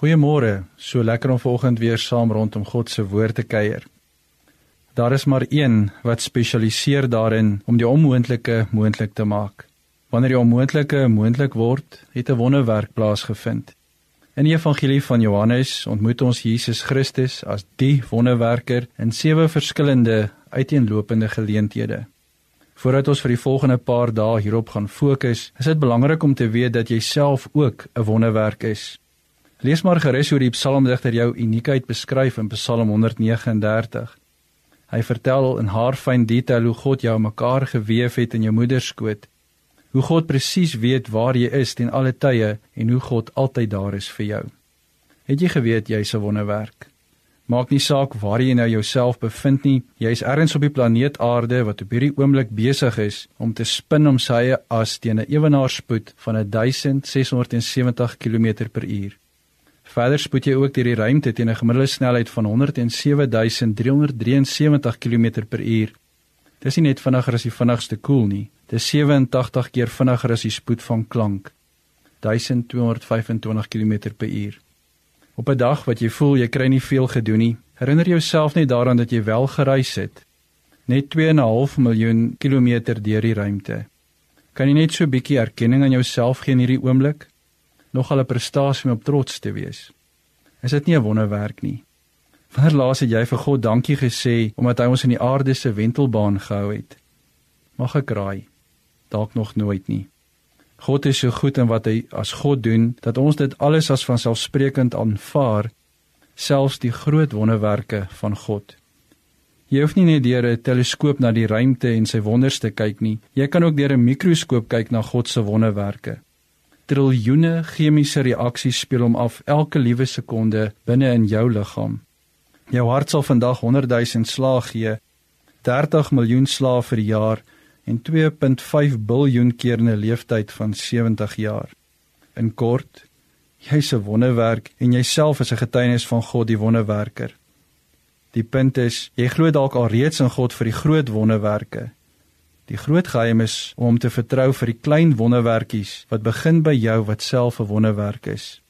Goeiemôre. So lekker om vanoggend weer saam rondom God se woord te kuier. Daar is maar een wat spesialiseer daarin om die onmoontlike moontlik te maak. Wanneer die onmoontlike moontlik word, het 'n wonderwerk plaasgevind. In die evangelie van Johannes ontmoet ons Jesus Christus as die wonderwerker in sewe verskillende uiteenlopende geleenthede. Voordat ons vir die volgende paar dae hierop gaan fokus, is dit belangrik om te weet dat jy self ook 'n wonderwerk is. Lees maar gerus hoe die psalmdigter jou uniekheid beskryf in Psalm 139. Hy vertel in haarfyn detail hoe God jou mekaar gewewe het in jou moeder se skoot. Hoe God presies weet waar jy is ten alle tye en hoe God altyd daar is vir jou. Het jy geweet jy's 'n wonderwerk? Maak nie saak waar jy nou jouself bevind nie, jy's ergens op die planeet Aarde wat op hierdie oomblik besig is om te spin om sy eie as teen 'n ewenaarspoed van 1670 km/h. Verder spoed jy ook deur die ruimte teen 'n gemiddelde snelheid van 107373 km/h. Dis nie net vinniger as die vinnigste koel nie, dis 87 keer vinniger as die spoed van klank. 1225 km/h. Op 'n dag wat jy voel jy kry nie veel gedoen nie, herinner jouself net daaraan dat jy wel gereis het. Net 2.5 miljoen kilometer deur die ruimte. Kan jy net so 'n bietjie erkenning aan jouself gee in hierdie oomblik? Nogal 'n prestasie om op trots te wees. Is dit nie 'n wonderwerk nie? Wanneer laas het jy vir God dankie gesê omdat hy ons in die aarde se wentelbaan gehou het? Mag ek raai? Dalk nog nooit nie. God is so goed in wat hy as God doen dat ons dit alles as vanselfsprekend aanvaar, selfs die groot wonderwerke van God. Jy hoef nie net deur 'n teleskoop na die ruimte en sy wonders te kyk nie. Jy kan ook deur 'n mikroskoop kyk na God se wonderwerke triljoene chemiese reaksies speel hom af elke liewe sekonde binne in jou liggaam. Jou hart sal vandag 100 000 slag gee, 30 miljoen slae vir jaar en 2.5 biljoen keer in 'n leeftyd van 70 jaar. In kort, jy's 'n wonderwerk en jouself is 'n getuienis van God die wonderwerker. Die punt is, jy glo dalk al reeds in God vir die groot wonderwerke. Die groot geheim is om hom te vertrou vir die klein wonderwerkies wat begin by jou wat self 'n wonderwerk is.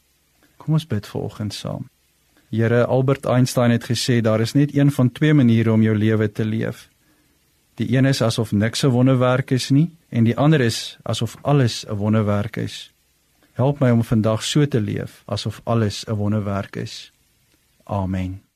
Kom ons bid vanoggend saam. Here Albert Einstein het gesê daar is net een van twee maniere om jou lewe te leef. Die een is asof niks 'n wonderwerk is nie en die ander is asof alles 'n wonderwerk is. Help my om vandag so te leef asof alles 'n wonderwerk is. Amen.